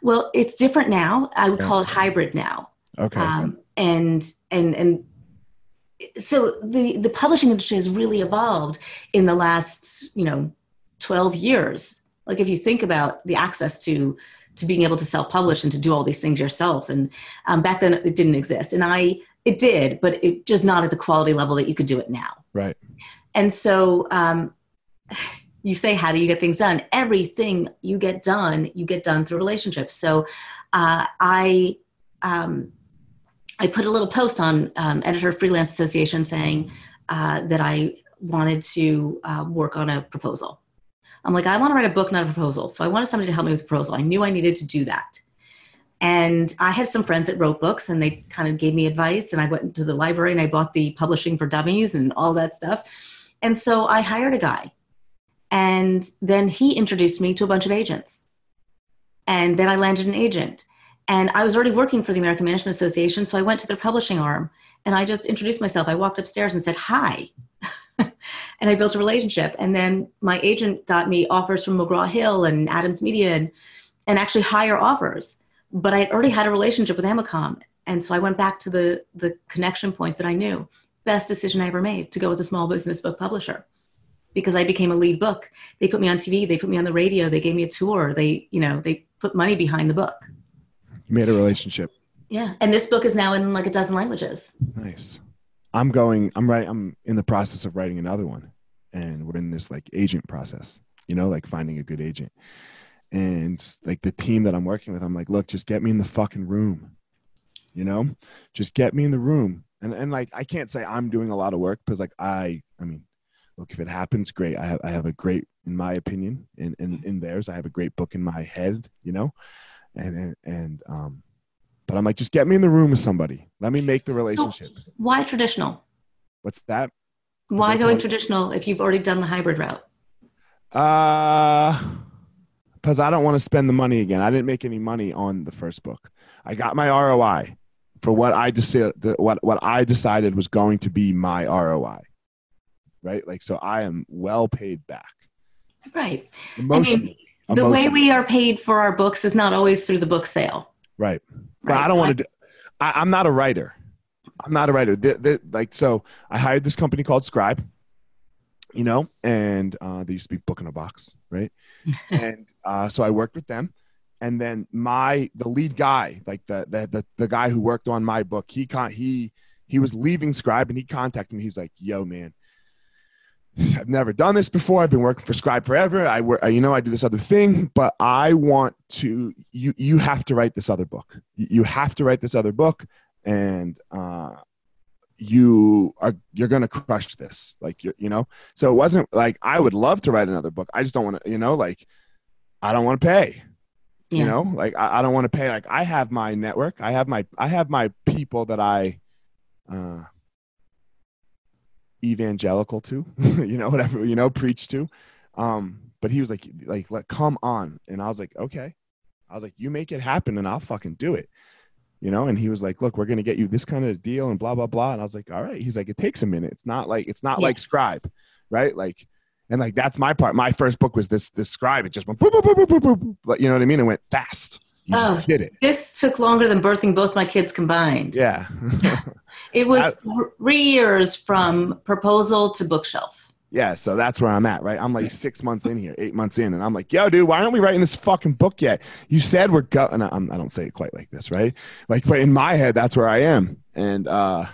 S2: Well, it's different now. I would
S1: Yeah.
S2: call it hybrid now.
S1: Okay.
S2: um, and and and so the the publishing industry has really evolved in the last you know 12 years like if you think about the access to to being able to self-publish and to do all these things yourself and um, back then it didn't exist and i it did but it just not at the quality level that you could do it now
S1: right.
S2: and so um, you say, how do you get things done? Everything you get done, you get done through relationships. So uh, I, um, I put a little post on um, Editor Freelance Association saying uh, that I wanted to uh, work on a proposal. I'm like, I want to write a book, not a proposal. So I wanted somebody to help me with the proposal. I knew I needed to do that. And I had some friends that wrote books and they kind of gave me advice. And I went to the library and I bought the Publishing for Dummies and all that stuff. And so I hired a guy. And then he introduced me to a bunch of agents. And then I landed an agent. And I was already working for the American Management Association. So I went to their publishing arm and I just introduced myself. I walked upstairs and said, Hi. *laughs* *laughs* and I built a relationship. And then my agent got me offers from McGraw Hill and Adams Media and, and actually higher offers. But I had already had a relationship with Amacom. And so I went back to the, the connection point that I knew. Best decision I ever made to go with a small business book publisher because I became a lead book. They put me on TV, they put me on the radio, they gave me a tour, they, you know, they put money behind the book.
S1: Made a relationship.
S2: Yeah. And this book is now in like a dozen languages.
S1: Nice. I'm going. I'm right. I'm in the process of writing another one, and we're in this like agent process. You know, like finding a good agent, and like the team that I'm working with. I'm like, look, just get me in the fucking room. You know, just get me in the room. And and like I can't say I'm doing a lot of work because like I I mean, look if it happens, great. I have I have a great, in my opinion, in in in theirs, I have a great book in my head. You know, and and and um, but I'm like, just get me in the room with somebody. Let me make the
S2: So-
S1: relationship.
S2: Why traditional?
S1: What's that?
S2: Why going traditional if you've already done the hybrid route?
S1: Uh, because I don't want to spend the money again. I didn't make any money on the first book. I got my ROI for what I decided what what I decided was going to be my ROI. Right, like so, I am well paid back
S2: Right.
S1: emotionally.
S2: The way we are paid for our books is not always through the book sale.
S1: right. But
S2: Right?
S1: I don't want to. do I, I'm not a writer. I'm not a writer. Like so, I hired this company called Scribe. You know, and uh, they used to be book in a box, right? *laughs* and uh, so I worked with them, and then my the lead guy, like the the the, the guy who worked on my book, he con he he was leaving Scribe, and he contacted me. He's like, "Yo, man." I've never done this before. I've been working for Scribe forever. I work, you know, I do this other thing, but I want to. You you have to write this other book. You have to write this other book, and uh, you are you're gonna crush this. Like you you know. So it wasn't like I would love to write another book. I just don't want to. You know, like I don't want to pay.
S2: Yeah.
S1: You know, like I, I don't want to pay. Like I have my network. I have my I have my people that I. Uh, evangelical to you know whatever you know preach to um but he was like like like come on and i was like okay i was like you make it happen and i'll fucking do it you know and he was like look we're gonna get you this kind of deal and blah blah blah and i was like all right he's like it takes a minute it's not like it's not
S2: Yeah.
S1: like scribe right like and like that's my part my first book was this this scribe it just went boop, boop, boop, boop, boop, boop, you know what i mean it went fast you
S2: Oh.
S1: did it
S2: This took longer than birthing both my kids combined.
S1: yeah *laughs*
S2: It was
S1: I-
S2: three years from proposal to bookshelf.
S1: Yeah, so that's where I'm at, right? I'm like six months in here, eight months in, and I'm like, yo, dude, why aren't we writing this fucking book yet? You said we're go, and I, I'm- don't say it quite like this, right? Like, but in my head, that's where I am, and uh,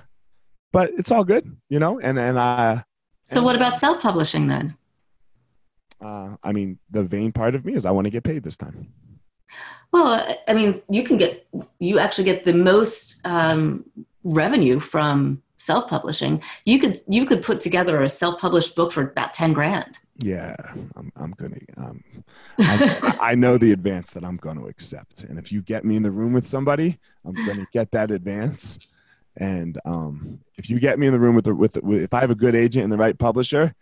S1: but it's all good, you know. And and I,
S2: So, what about self publishing then?
S1: uh, I mean, the vain part of me is I want to get paid this time.
S2: Well, I- mean, you can get, you actually get the most um, revenue from self publishing. You could, you could put together a self published book for about 10 grand.
S1: Yeah, I'm, I'm gonna. Um, I, I know the advance that I'm going to accept, and if you get me in the room with somebody, I'm going to get that advance. And um, if you get me in the room with the, with, the, with if I have a good agent and the right publisher,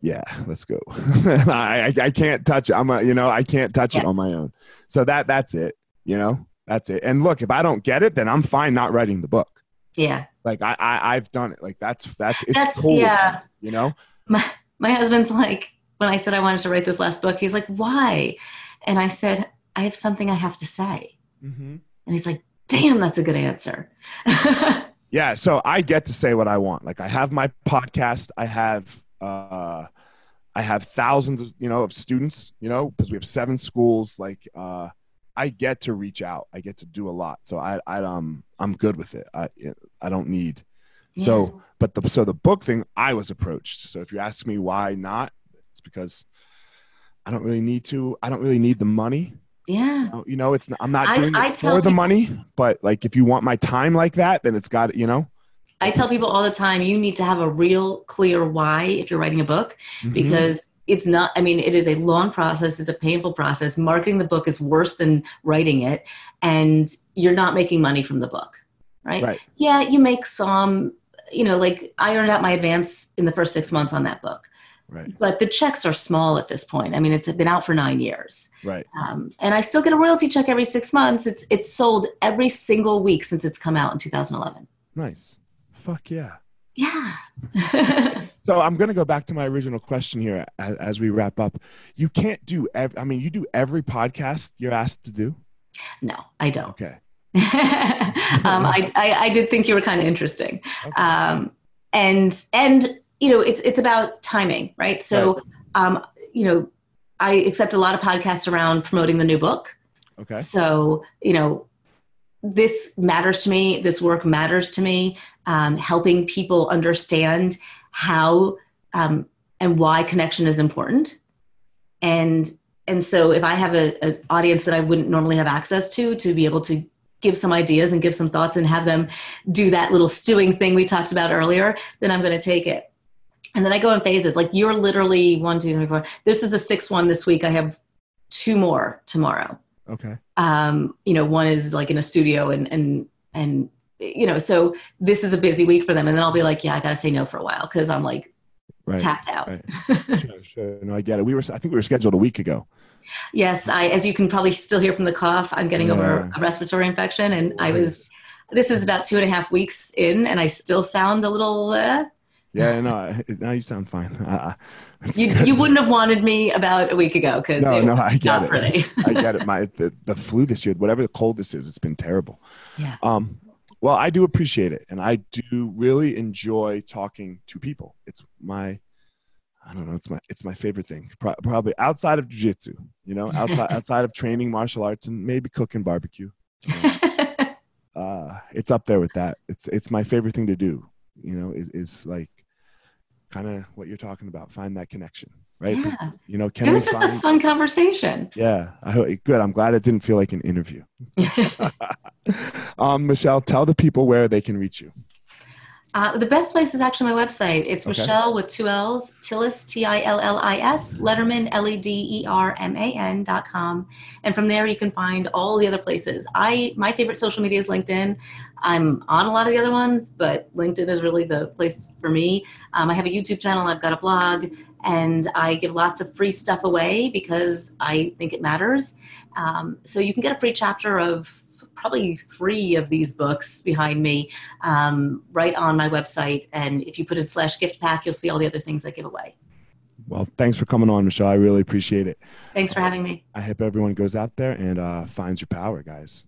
S1: yeah, let's go. *laughs* I, I I can't touch it. I'm a you know I can't touch it on my own. So that that's it. You know that's it. And look, if I don't get it, then I'm fine not writing the book.
S2: Yeah.
S1: Like I, I I've done it. Like that's that's it's
S2: That's,
S1: cool.
S2: yeah.
S1: You know.
S2: My, my husband's like, when I said I wanted to write this last book, he's like, why? And I said, I have something I have to say.
S1: Mm-hmm.
S2: And he's like, damn, that's a good answer. *laughs*
S1: Yeah, so I get to say what I want. Like I have my podcast, I have uh I have thousands of, you know, of students, you know, because we have seven schools like uh I get to reach out. I get to do a lot. So I I um I'm good with it. I I don't need So, but the so the book thing I was approached. So if you ask me why not, it's because I don't really need to. I don't really need the money.
S2: yeah.
S1: You know, you know, it's not, I'm not doing
S2: I
S1: it
S2: tell
S1: for the
S2: people-
S1: money, but like if you want my time like that, then it's got you know.
S2: I tell people all the time, you need to have a real clear why if you're writing a book,
S1: Mhm.
S2: because it's not, I mean, it is a long process, it's a painful process. Marketing the book is worse than writing it, and you're not making money from the book, right?
S1: Right.
S2: Yeah, you make some, you know, like I earned out my advance in the first six months on that book,
S1: right,
S2: but the checks are small at this point. I mean, it's been out for nine years.
S1: right.
S2: Um, and I still get a royalty check every six months. It's it's sold every single week since it's come out in 2011.
S1: Nice. Fuck yeah.
S2: Yeah. *laughs*
S1: So I'm going to go back to my original question here as, as we wrap up. You can't do every, I mean, you do every podcast you're asked to do.
S2: no, I don't.
S1: Okay. *laughs*
S2: um, I, I I did think you were kind of interesting.
S1: Okay.
S2: Um, and and you know it's it's about timing, right? So um, you know I accept a lot of podcasts around promoting the new book.
S1: Okay.
S2: So, you know, this matters to me. This work matters to me. Um, helping people understand how um, and why connection is important. And and so, if I have an audience that I wouldn't normally have access to, to be able to give some ideas and give some thoughts and have them do that little stewing thing we talked about earlier, then I'm going to take it. And then I go in phases. Like you're literally one, two, three, four. This is the sixth one this week. I have two more tomorrow
S1: Okay.
S2: um, you know, one is like in a studio and and and you know, so this is a busy week for them. And then I'll be like, yeah, I got to say no for a while because I'm like
S1: Right.
S2: tapped out.
S1: Right. *laughs* Sure, sure. No, I get it. We were, I think we were scheduled a week ago.
S2: Yes, I, as you can probably still hear from the cough, I'm getting over a respiratory infection, and I was. This is about two and a half weeks in, and I still sound a little. Uh,
S1: Yeah, no, now you sound fine. *laughs* Uh,
S2: you,
S1: good.
S2: you wouldn't have wanted me about a week ago because
S1: No, no, I get
S2: not
S1: it.
S2: pretty. *laughs*
S1: I get it. *laughs* My the, the flu this year, whatever the cold this is, it's been terrible.
S2: Yeah.
S1: Um, well, I do appreciate it, and I do really enjoy talking to people. It's my, I don't know, it's my it's my favorite thing. Pro- probably outside of jujitsu, you know, outside outside of training martial arts and maybe cooking barbecue. Uh, it's up there with that. It's it's my favorite thing to do. You know, is, is like kind of what you're talking about. Find that connection, right?
S2: yeah,
S1: You know, can
S2: it
S1: we
S2: was just a
S1: find?
S2: fun conversation.
S1: Yeah, I hope, good. I'm glad it didn't feel like an interview. *laughs* *laughs* um, Michelle, tell the people where they can reach you.
S2: Uh, the best place is actually my website. It's
S1: Okay.
S2: Michelle with two L's, Tillis, T I L L I S, Lederman, L E D E R M A N dot com. And from there, you can find all the other places. I My favorite social media is LinkedIn. I'm on a lot of the other ones, but LinkedIn is really the place for me. Um, I have a YouTube channel, I've got a blog, and I give lots of free stuff away because I think it matters. Um, so you can get a free chapter of probably three of these books behind me um, right on my website. And if you put in slash gift pack, you'll see all the other things I give away.
S1: Well, thanks for coming on, Michelle. I really appreciate it.
S2: Thanks for having me.
S1: I hope everyone goes out there and uh, finds your power, guys.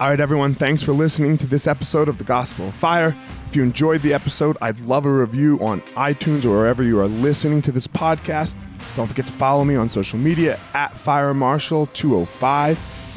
S1: All right, everyone. Thanks for listening to this episode of The Gospel of Fire. If you enjoyed the episode, I'd love a review on iTunes or wherever you are listening to this podcast. Don't forget to follow me on social media at Fire Marshal 205.